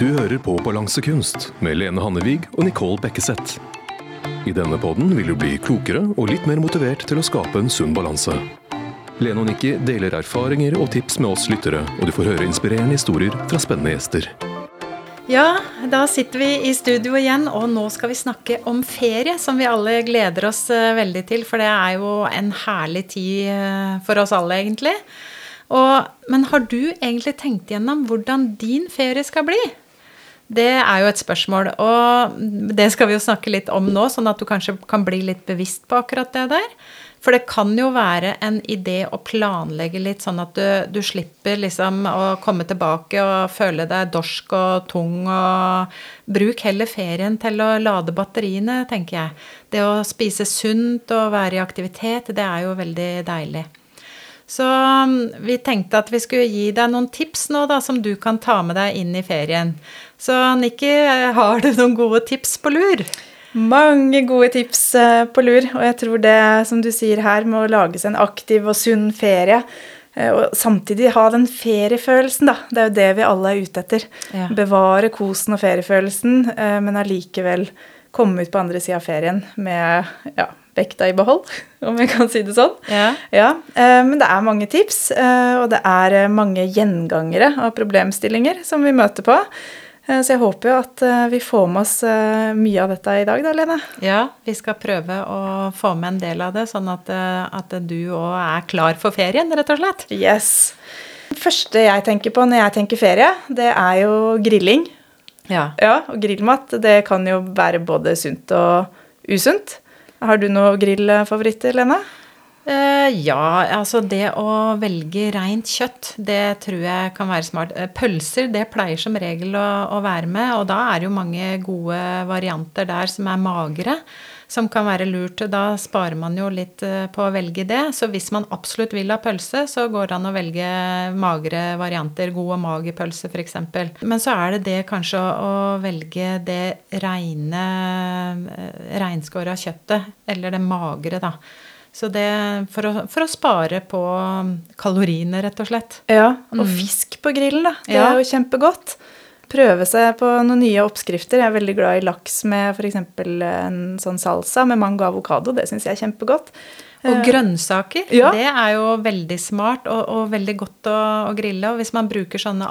Du hører på Balansekunst med Lene Hannevig og Nicole Bekkeseth. I denne podden vil du bli klokere og litt mer motivert til å skape en sunn balanse. Lene og Nikki deler erfaringer og tips med oss lyttere, og du får høre inspirerende historier fra spennende gjester. Ja, da sitter vi i studio igjen, og nå skal vi snakke om ferie, som vi alle gleder oss eh, veldig til. For det er jo en herlig tid eh, for oss alle, egentlig. Og, men har du egentlig tenkt gjennom hvordan din ferie skal bli? Det er jo et spørsmål, og det skal vi jo snakke litt om nå, sånn at du kanskje kan bli litt bevisst på akkurat det der. For det kan jo være en idé å planlegge litt, sånn at du, du slipper liksom å komme tilbake og føle deg dorsk og tung. og Bruk heller ferien til å lade batteriene, tenker jeg. Det å spise sunt og være i aktivitet, det er jo veldig deilig. Så um, vi tenkte at vi skulle gi deg noen tips nå da, som du kan ta med deg inn i ferien. Så Nikki, har du noen gode tips på lur? Mange gode tips eh, på lur, og jeg tror det som du sier her, med å lage seg en aktiv og sunn ferie, eh, og samtidig ha den feriefølelsen, da. Det er jo det vi alle er ute etter. Ja. Bevare kosen og feriefølelsen, eh, men allikevel komme ut på andre sida av ferien med ja, vekta i behold, om jeg kan si det sånn. Ja. ja. Men det er mange tips, og det er mange gjengangere av problemstillinger som vi møter på. Eh, så jeg håper jo at eh, vi får med oss eh, mye av dette i dag, da, Lene. Ja, vi skal prøve å få med en del av det, sånn at, at du òg er klar for ferien, rett og slett. Yes. Det første jeg tenker på når jeg tenker ferie, det er jo grilling. Ja. ja og grillmat, det kan jo være både sunt og usunt. Har du noen grillfavoritter, Lene? Uh, ja, altså det å velge rent kjøtt, det tror jeg kan være smart. Uh, pølser, det pleier som regel å, å, være med, og da er det jo mange gode varianter der som er magre, som kan være lurt. Da sparer man jo litt uh, på å velge det. Så hvis man absolutt vil ha pølse, så går det an å velge magre varianter. God og mager pølse, f.eks. Men så er det det kanskje å, velge det reine, reinskåra kjøttet, eller det magre, da. Så det for å, for å, spare på kaloriene, rett og slett. Ja, og mm. fisk på grillen, da. Det ja. er jo kjempegodt. Prøve seg på noen nye oppskrifter. Jeg er veldig glad i laks med f.eks. en sånn salsa med mango og avokado. Det syns jeg er kjempegodt. Og eh, grønnsaker. Ja. Det er jo veldig smart og, og veldig godt å, å, grille. Og hvis man bruker sånne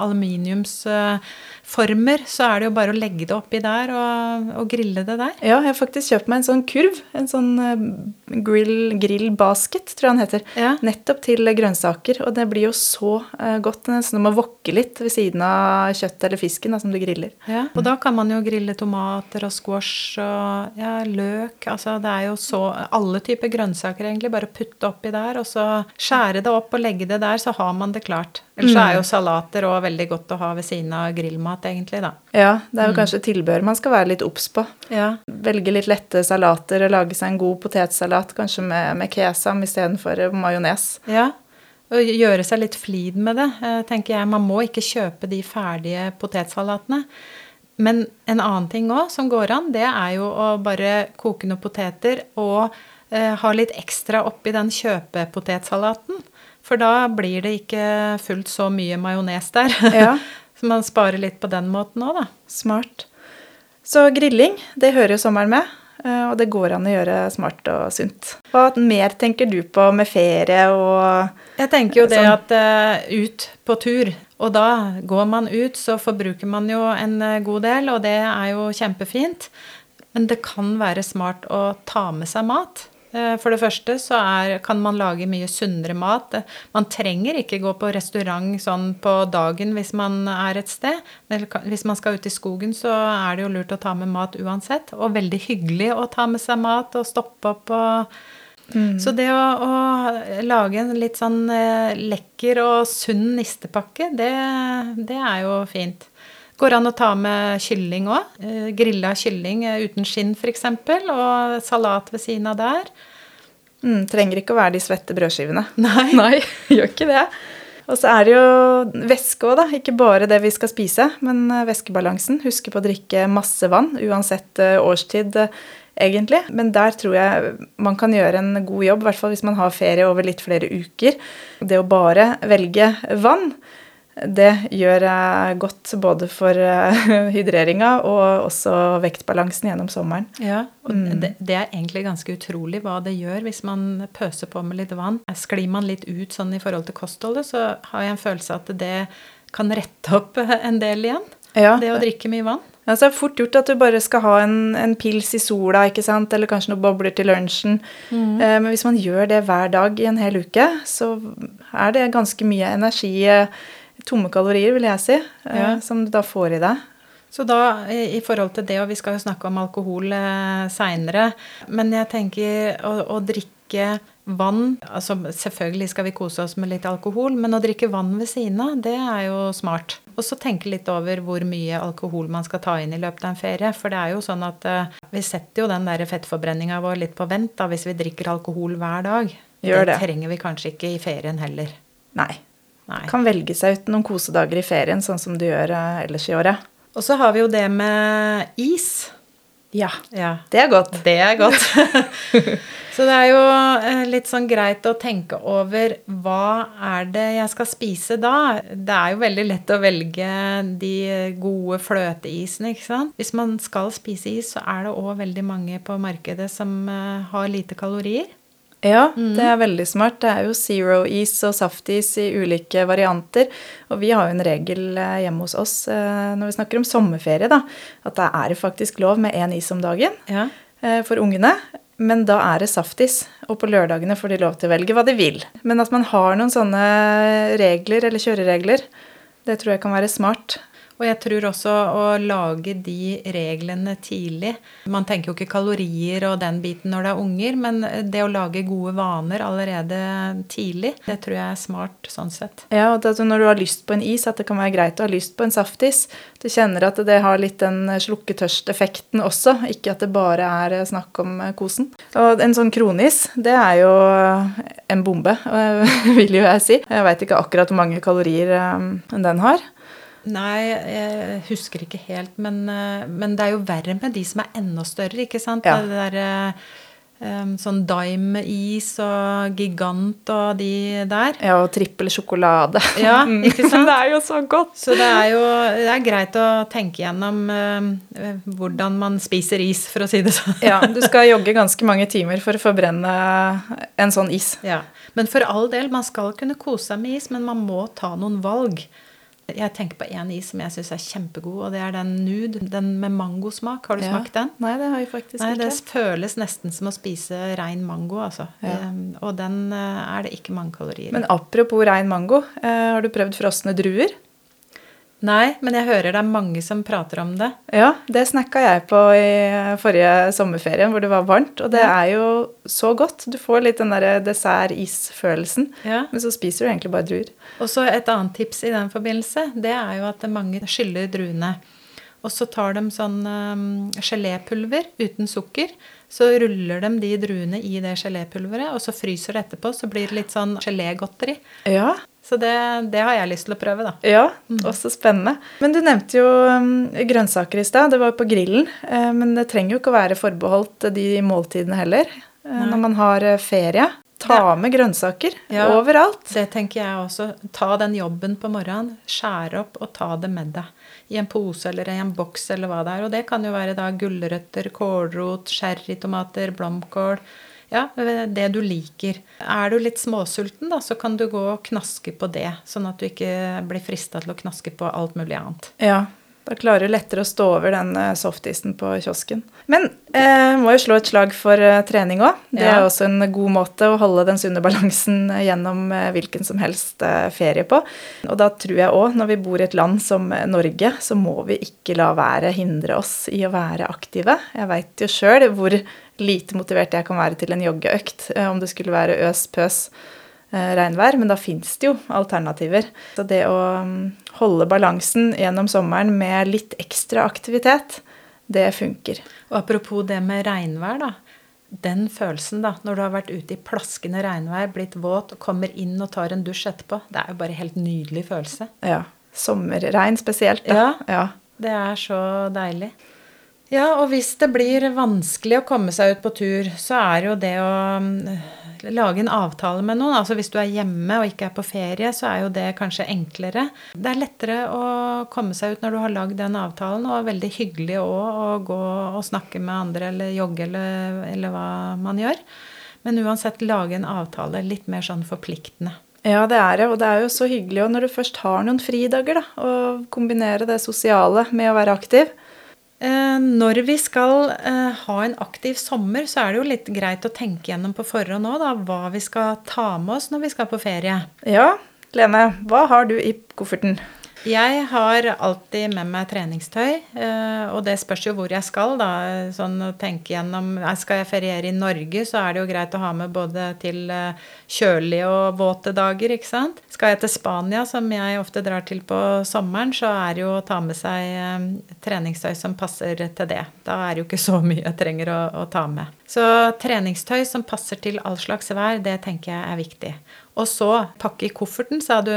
aluminiumsformer, så er det jo bare å legge det oppi der og, og, grille det der. Ja, jeg har faktisk kjøpt meg en sånn kurv. En sånn eh, grill, grill basket, tror jeg den heter. Ja. Nettopp til grønnsaker. Og det blir jo så uh, godt. Nesten du må wokke litt ved siden av kjøttet eller fisken da, som du griller. Ja, Og da kan man jo grille tomater og squash og ja, løk. Altså det er jo så Alle typer grønnsaker, egentlig bare putte oppi der, og så skjære det opp og legge det der, så har man det klart. Ellers mm. er jo salater òg veldig godt å ha ved siden av grillmat, egentlig, da. Ja, det er jo mm. kanskje tilbehør man skal være litt obs på. Ja. Velge litt lette salater og lage seg en god potetsalat, kanskje med, med kesam istedenfor majones. Ja, og gjøre seg litt flid med det, eh, tenker jeg. Man må ikke kjøpe de ferdige potetsalatene. Men en annen ting òg som går an, det er jo å bare koke noen poteter og Eh, ha litt ekstra oppi den kjøpepotetsalaten. For da blir det ikke fullt så mye majones der. Ja. så man sparer litt på den måten òg, da. Smart. Så grilling, det hører jo sommeren med. Eh, og det går an å gjøre smart og sunt. Hva mer tenker du på med ferie og Jeg tenker jo det sånn? at uh, ut på tur. Og da går man ut, så forbruker man jo en god del, og det er jo kjempefint. Men det kan være smart å ta med seg mat. Eh, for det første så er, kan man lage mye sunnere mat. Man trenger ikke gå på restaurant sånn på dagen hvis man er et sted. Hvis man skal ut i skogen, så er det jo lurt å ta med mat uansett. Og veldig hyggelig å ta med seg mat og stoppe opp og mm. Så det å, å, lage en litt sånn eh, lekker og sunn nistepakke, det, det er jo fint. Går an å ta med kylling òg. Eh, grilla kylling eh, uten skinn f.eks. Og salat ved siden av der. Mm, trenger ikke å være de svette brødskivene. Nei. Nei, gjør ikke det. Og så er det jo væske òg, da. Ikke bare det vi skal spise, men eh, væskebalansen. Huske på å drikke masse vann, uansett årstid, egentlig. Men der tror jeg man kan gjøre en god jobb, i hvert fall hvis man har ferie over litt flere uker. Det å bare velge vann Det gjør godt både for eh, hydreringa og også vektbalansen gjennom sommeren. Ja, og Mm. det, det er egentlig ganske utrolig hva det gjør hvis man pøser på med litt vann. Sklir man litt ut sånn i forhold til kostholdet, så har jeg en følelse at det kan rette opp en del igjen. Ja, Det å drikke mye vann. Ja, så er det fort gjort at du bare skal ha en, en pils i sola, ikke sant? eller kanskje noen bobler til lunsjen. Eh, men hvis man gjør det hver dag i en hel uke, så er det ganske mye energi, eh, tomme kalorier, vil jeg si, eh, Ja. som du da får i deg. Så da, i forhold til det, og vi skal jo snakke om alkohol eh, seinere, men jeg tenker å, å drikke vann altså Selvfølgelig skal vi kose oss med litt alkohol, men å drikke vann ved siden av, det er jo smart. Og så tenke litt over hvor mye alkohol man skal ta inn i løpet av en ferie. For det er jo sånn at eh, vi setter jo den der fettforbrenninga vår litt på vent da, hvis vi drikker alkohol hver dag. Gjør det. trenger vi kanskje ikke i ferien heller. Nei. Nei. Kan velge seg ut noen kosedager i ferien, sånn som du gjør eh, ellers i året. Og så har vi jo det med is. Ja, Ja, det er godt. Det er godt. Så det er jo eh, litt sånn greit å tenke over hva er det jeg skal spise da? Det er jo veldig lett å velge de gode fløteisene, ikke sant? Hvis man skal spise is, så er det òg veldig mange på markedet som eh, har lite kalorier. Ja, det er veldig smart. Det er jo zero-is og saftis i ulike varianter. Og vi har jo en regel eh, hjemme hos oss eh, når vi snakker om sommerferie, da, at da er det faktisk lov med én is om dagen Ja. eh, for ungene. Men da er det saftis, og på lørdagene får de lov til å velge hva de vil. Men at man har noen sånne regler eller kjøreregler, det tror jeg kan være smart. Og jeg tror også å lage de reglene tidlig Man tenker jo ikke kalorier og den biten når det er unger, men det å lage gode vaner allerede tidlig, det tror jeg er smart sånn sett. Ja, og at når du har lyst på en is, at det kan være greit å ha lyst på en saftis. Du kjenner at det har litt den slukketørst-effekten også, ikke at det bare er snakk om kosen. Og en sånn kronis, det er jo en bombe, vil jo jeg si. Jeg veit ikke akkurat hvor mange kalorier eh, den har. Nei, jeg husker ikke helt, men, eh, men det er jo verre med de som er enda større, ikke sant? Ja. Det der eh, sånn Dime-is og Gigant og de der. Ja, og trippel sjokolade. Ja, ikke sant? det er jo så godt. Så det er jo det er greit å tenke gjennom uh, hvordan man spiser is, for å si det sånn. Ja, du skal jogge ganske mange timer for å forbrenne en sånn is. Ja. Men for all del, man skal kunne kose seg med is, men man må ta noen valg. Jeg tenker på en is som jeg syns er kjempegod, og det er den Nude. Den med mangosmak. Har du Ja. smakt den? Nei, det har jeg faktisk Nei, det føles nesten som å spise rein mango, altså. Ja. Um, og den eh, er det ikke mange kalorier i. Men apropos rein mango, eh, har du prøvd frosne druer? Nei, men jeg hører det er mange som prater om det. Ja, det snakka jeg på i forrige sommerferie, hvor det var varmt. Og det Ja. er jo så godt. Du får litt den derre dessert-is-følelsen. Ja. Men så spiser du egentlig bare druer. Og så et annet tips i den forbindelse, det er jo at mange skyller druene. Og så tar de sånn um, gelépulver uten sukker. Så ruller de de druene i det gelépulveret, og så fryser det etterpå. Så blir det litt sånn gelégodteri. Ja, Så det, det har jeg lyst til å prøve, da. ja også spennende. Men du nevnte jo um, grønnsaker i stad. Det var jo på grillen. eh, men det trenger jo ikke å være forbeholdt de måltidene heller. eh, Nei. når man har eh, ferie. Ta med grønnsaker Ja. overalt. Det tenker jeg også. Ta den jobben på morgenen, skjære opp og ta det med deg. I en pose eller i en boks eller hva det er. Og det kan jo være da gulrøtter, kålrot, sherrytomater, blomkål. Ja, det du liker. Er du litt småsulten, da, så kan du gå og knaske på det. Sånn at du ikke blir frista til å knaske på alt mulig annet. Ja, da klarer du lettere å stå over den eh, softisen på kiosken. Men eh, må jo slå et slag for eh, trening òg. Det Ja. er også en god måte å holde den sunne balansen eh, gjennom hvilken som helst ferie på. Og da tror jeg òg, når vi bor i et land som Norge, så må vi ikke la været hindre oss i å være aktive. Jeg veit jo sjøl hvor lite motivert jeg kan være til en joggeøkt, om det skulle være øs pøs regnvær, men da fins det jo alternativer. Så det å mm, holde balansen gjennom sommeren med litt ekstra aktivitet, det funker. Og apropos det med regnvær, da. Den følelsen, da, når du har vært ute i plaskende regnvær, blitt våt og kommer inn og tar en dusj etterpå, det er jo bare en helt nydelig følelse. Ja. Sommerregn spesielt, da. Ja. Det er så deilig. Ja, og hvis det blir vanskelig å komme seg ut på tur, så er jo det å lage en avtale med noen. Altså Hvis du er hjemme og ikke er på ferie, så er jo det kanskje enklere. Det er lettere å komme seg ut når du har lagd den avtalen, og veldig hyggelig òg å gå og snakke med andre eller jogge eller, eller hva man gjør. Men uansett lage en avtale litt mer sånn forpliktende. Ja, det er det. Og det er jo så hyggelig når du først har noen fridager, da, å kombinere det sosiale med å være aktiv. Eh, når vi skal eh, ha en aktiv sommer, så er det jo litt greit å tenke gjennom på forhånd nå da, hva vi skal ta med oss når vi skal på ferie. Ja, Lene, hva har du i kofferten? Jeg har alltid med meg treningstøy, eh, og det spørs jo hvor jeg skal. da, sånn tenke gjennom, Skal jeg feriere i Norge, så er det jo greit å ha med både til eh, kjølige og våte dager. ikke sant? Skal jeg til Spania, som jeg ofte drar til på sommeren, så er det jo å ta med seg eh, treningstøy som passer til det. Da er det jo ikke så mye jeg trenger å, å ta med. Så treningstøy som passer til all slags vær, det tenker jeg er viktig. Og så pakke i kofferten, sa du,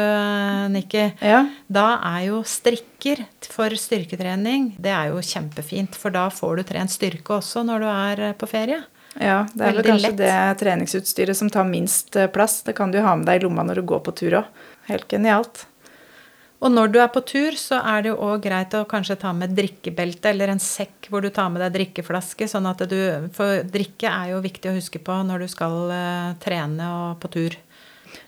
Nikki. Ja. Da er jo strikker for styrketrening det er jo kjempefint. For da får du trent styrke også når du er på ferie. Ja, det er vel kanskje lett. det treningsutstyret som tar minst eh, plass. Det kan du ha med deg i lomma når du går på tur òg. Helt genialt. Og når du er på tur, så er det jo òg greit å kanskje ta med drikkebelte eller en sekk hvor du tar med deg drikkeflaske. sånn at du, For drikke er jo viktig å huske på når du skal trene og på tur.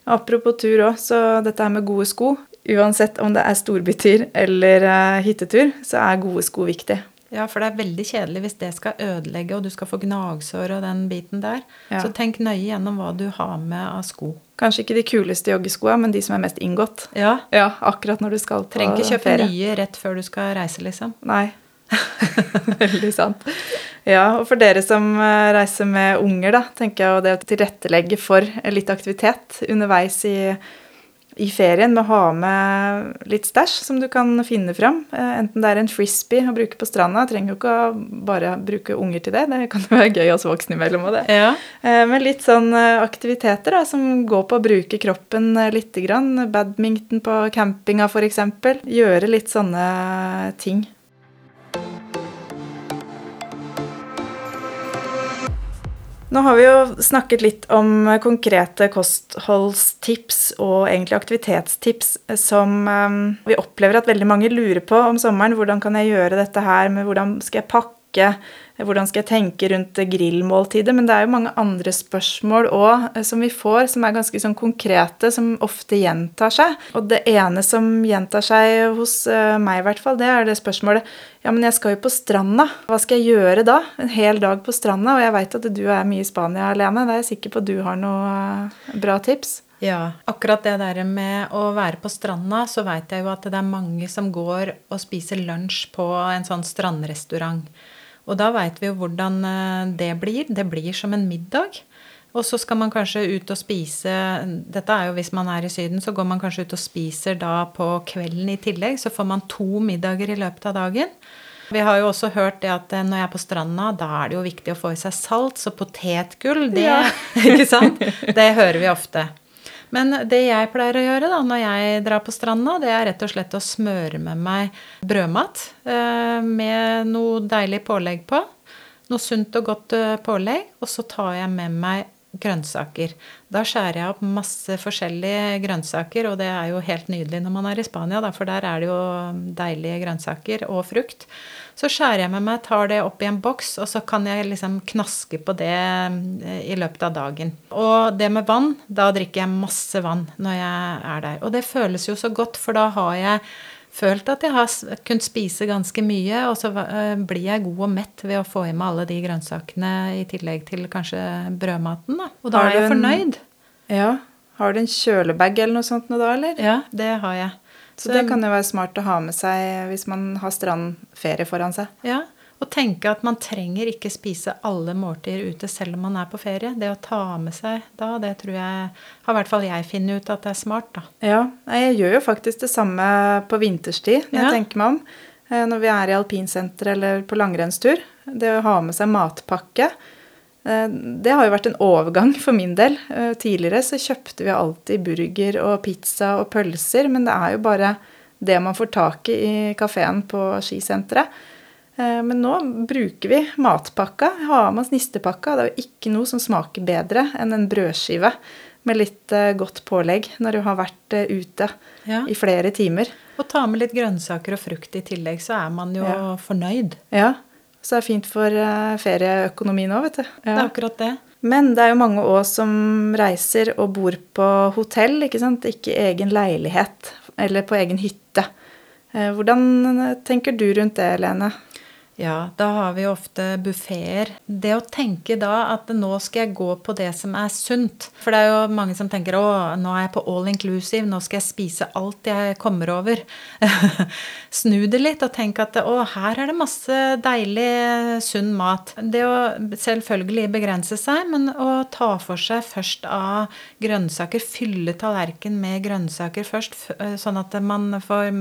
Apropos tur òg, så dette her med gode sko Uansett om det er storbytur eller uh, hyttetur, så er gode sko viktig. Ja, for det er veldig kjedelig hvis det skal ødelegge, og du skal få gnagsår og den biten der. Ja. Så tenk nøye gjennom hva du har med av sko. Kanskje ikke de kuleste joggeskoa, men de som er mest inngått. Ja. ja akkurat når du skal på Trenger ikke kjøpe ferie. nye rett før du skal reise, liksom. Nei. Veldig sant. Ja, og for dere som eh, reiser med unger, da, tenker jeg det å tilrettelegge for litt aktivitet underveis i, i ferien med å ha med litt stæsj som du kan finne fram. Eh, enten det er en frisbee å bruke på stranda, trenger jo ikke bare bruke unger til det. Det kan jo være gøy oss voksne imellom òg, det. Ja. Eh, men litt sånn aktiviteter da, som går på å bruke kroppen lite grann. Badminton på campinga f.eks. Gjøre litt sånne ting. Nå har vi jo snakket litt om konkrete kostholdstips og egentlig aktivitetstips som um, vi opplever at veldig mange lurer på om sommeren. Hvordan kan jeg gjøre dette her? med Hvordan skal jeg pakke? Hvordan skal jeg tenke rundt grillmåltidet? Men det er jo mange andre spørsmål òg eh, som vi får, som er ganske sånn konkrete, som ofte gjentar seg. Og det ene som gjentar seg hos eh, meg, i hvert fall, det er det spørsmålet Ja, men jeg skal jo på stranda. Hva skal jeg gjøre da? En hel dag på stranda? Og jeg veit at du er mye i Spania alene. Da er jeg sikker på at du har noe eh, bra tips. Ja, akkurat det der med å være på stranda, så veit jeg jo at det er mange som går og spiser lunsj på en sånn strandrestaurant. Og da veit vi jo hvordan eh, det blir. Det blir som en middag. Og så skal man kanskje ut og spise Dette er jo hvis man er i Syden, så går man kanskje ut og spiser da på kvelden i tillegg. Så får man to middager i løpet av dagen. Vi har jo også hørt det at eh, når jeg er på stranda, da er det jo viktig å få i seg salt. Så potetgull, det, ja. ikke sant? det hører vi ofte. Men det jeg pleier å gjøre da, når jeg drar på stranda, det er rett og slett å smøre med meg brødmat eh, med noe deilig pålegg på. Noe sunt og godt eh, pålegg. Og så tar jeg med meg grønnsaker. Da skjærer jeg opp masse forskjellige grønnsaker, og det er jo helt nydelig når man er i Spania, da, for der er det jo deilige grønnsaker og frukt. Så skjærer jeg med meg, tar det opp i en boks, og så kan jeg liksom knaske på det eh, i løpet av dagen. Og det med vann, da drikker jeg masse vann når jeg er der. Og det føles jo så godt, for da har jeg følt at jeg har kunnet spise ganske mye, og så eh, blir jeg god og mett ved å få i meg alle de grønnsakene i tillegg til kanskje brødmaten. Da. Og da er jeg fornøyd. Ja. Har du en kjølebag eller noe sånt nå da, eller? Ja, det har jeg. Så, så det kan jo være smart å ha med seg hvis man har strandferie foran seg. Ja, og tenke at man trenger ikke spise alle måltider ute selv om man er på ferie. Det å ta med seg da, det tror jeg har i hvert fall jeg funnet ut at det er smart, da. Ja, jeg gjør jo faktisk det samme på vinterstid når ja. jeg tenker meg om. Eh, når vi er i alpinsenter eller på langrennstur. Det å ha med seg matpakke. Eh, det har jo vært en overgang for min del. Eh, tidligere så kjøpte vi alltid burger og pizza og pølser, men det er jo bare det man får tak i i kafeen på skisenteret. Eh, Men nå bruker vi matpakka, har med oss nistepakka. Det er jo ikke noe som smaker bedre enn en brødskive med litt eh, godt pålegg når du har vært eh, ute Ja. i flere timer. Og ta med litt grønnsaker og frukt i tillegg, så er man jo Ja. fornøyd. Ja, så det er fint for ferieøkonomien òg, vet du. Det er akkurat det. Men det er jo mange òg som reiser og bor på hotell, ikke sant. Ikke egen leilighet eller på egen hytte. Hvordan tenker du rundt det, Lene? Ja, da har vi ofte buffeer. Det å tenke da at nå skal jeg gå på det som er sunt. For det er jo mange som tenker å, nå er jeg på all inclusive, nå skal jeg spise alt jeg kommer over. Snu det litt og tenk at å, her er det masse deilig, sunn mat. Det å selvfølgelig begrense seg, men å ta for seg først av grønnsaker, fylle tallerken med grønnsaker først, eh, sånn at man får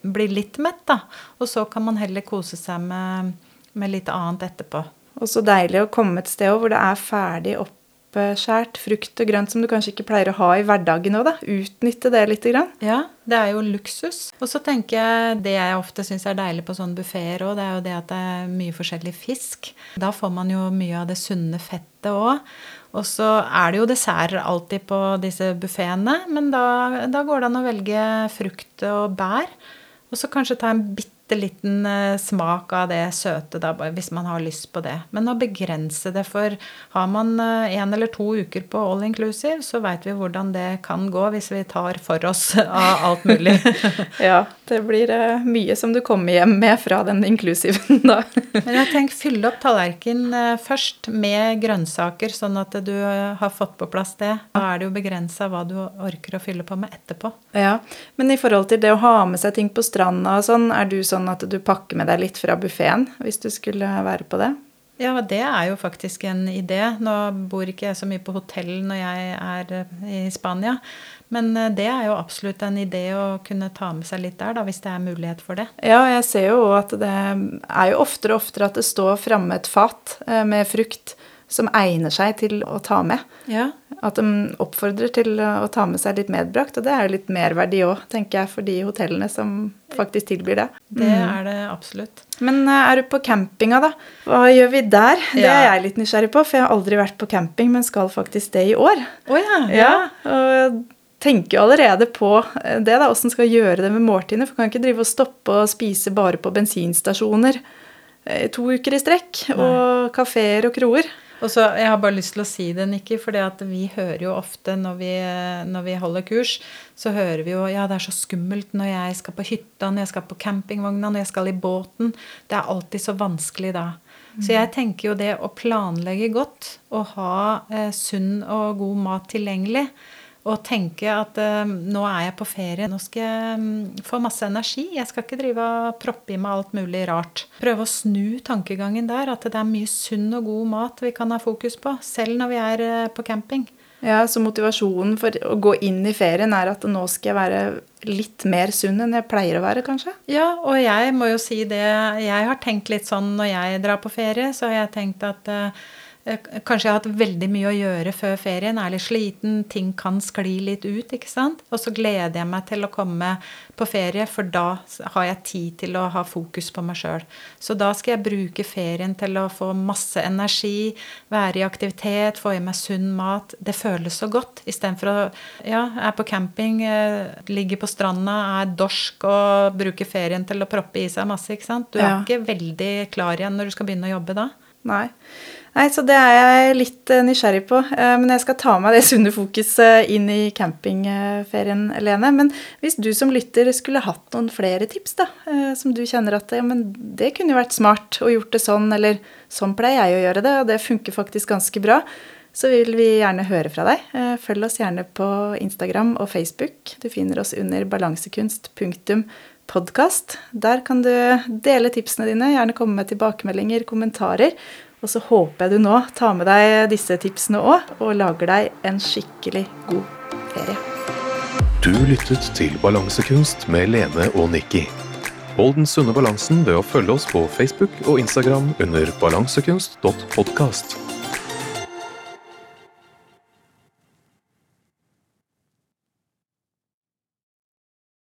bli litt mett, da. Og så kan man heller kose seg med, med litt annet etterpå. Og så deilig å komme et sted hvor det er ferdig oppskjært frukt og grønt som du kanskje ikke pleier å ha i hverdagen òg, da. Utnytte det litt. grann. Ja, det er jo luksus. Og så tenker jeg det jeg ofte syns er deilig på sånne buffeer òg, det er jo det at det er mye forskjellig fisk. Da får man jo mye av det sunne fettet òg. Og så er det jo desserter alltid på disse buffeene, men da, da går det an å velge frukt og bær. Og så kanskje ta en bitte liten eh, smak av det søte, da, hvis man har lyst på det. Men å begrense det, for har man én eller to uker på all inclusive, så veit vi hvordan det kan gå hvis vi tar for oss av alt mulig. Ja, det blir eh, mye som du kommer hjem med fra den inklusiven da. Men jeg tenker fylle opp tallerken eh, først med grønnsaker, sånn at du eh, har fått på plass det. Da er det jo begrensa hva du orker å fylle på med etterpå. Ja, Men i forhold til det å ha med seg ting på stranda og sånn, er du sånn at du pakker med deg litt fra buffeen hvis du skulle være på det? Ja, det er jo faktisk en idé. Nå bor ikke jeg så mye på hotell når jeg er i Spania. Men eh, det er jo absolutt en idé å kunne ta med seg litt der, da, hvis det er mulighet for det. Ja, jeg ser jo at det er jo oftere og oftere at det står framme et fat eh, med frukt som egner seg til å ta med. Ja, At de oppfordrer til å ta med seg litt medbrakt, og det er jo litt merverdi òg, tenker jeg, for de hotellene som faktisk tilbyr det. det er det absolutt. Men eh, er du på campinga, da? Hva gjør vi der? Det er jeg litt nysgjerrig på, for jeg har aldri vært på camping, men skal faktisk det i år. Oh, ja, Ja, og tenker jo allerede på eh, det, da, åssen skal gjøre det med måltidene. For kan ikke drive og stoppe og spise bare på bensinstasjoner eh, to uker i strekk. Og kafeer og kroer. Og så, Jeg har bare lyst til å si det, Nikki, for vi hører jo ofte når vi, når vi holder kurs, så hører vi jo ja, det er så skummelt når jeg skal på hytta, når jeg skal på campingvogna, når jeg skal i båten. Det er alltid så vanskelig da. Så jeg tenker jo det å planlegge godt og ha eh, sunn og god mat tilgjengelig, og tenke at eh, nå er jeg på ferie, nå skal jeg um, få masse energi. Jeg skal ikke drive og proppe i meg alt mulig rart. Prøve å snu tankegangen der, at det er mye sunn og god mat vi kan ha fokus på, selv når vi er uh, på camping. Ja, Så motivasjonen for å gå inn i ferien er at nå skal jeg være litt mer sunn enn jeg pleier å være, kanskje? Ja, og jeg må jo si det Jeg har tenkt litt sånn når jeg drar på ferie, så har jeg tenkt at eh, Kanskje jeg har hatt veldig mye å gjøre før ferien. Er litt sliten, ting kan skli litt ut. ikke sant? Og så gleder jeg meg til å komme på ferie, for da har jeg tid til å ha fokus på meg sjøl. Så da skal jeg bruke ferien til å få masse energi, være i aktivitet, få i meg sunn mat. Det føles så godt. Istedenfor å ja, er på camping, ligger på stranda, er dorsk og bruker ferien til å proppe i seg masse. ikke sant? Du er Ja. ikke veldig klar igjen når du skal begynne å jobbe da. Nei. Nei, så det er jeg litt eh, nysgjerrig på. Eh, Men jeg skal ta med det sunne fokuset inn i campingferien, Lene. Men hvis du som lytter skulle hatt noen flere tips, da, eh, som du kjenner at ja, men det kunne jo vært smart å gjort det sånn, eller sånn pleier jeg å gjøre det, og det funker faktisk ganske bra, så vil vi gjerne høre fra deg. Eh, Følg oss gjerne på Instagram og Facebook. Du finner oss under balansekunst.podkast. Der kan du dele tipsene dine, gjerne komme med tilbakemeldinger, kommentarer. Og så håper jeg du nå tar med deg disse tipsene òg, og lager deg en skikkelig god ferie. Du lyttet til Balansekunst med Lene og Nikki. Hold den sunne balansen ved å følge oss på Facebook og Instagram under balansekunst.podkast.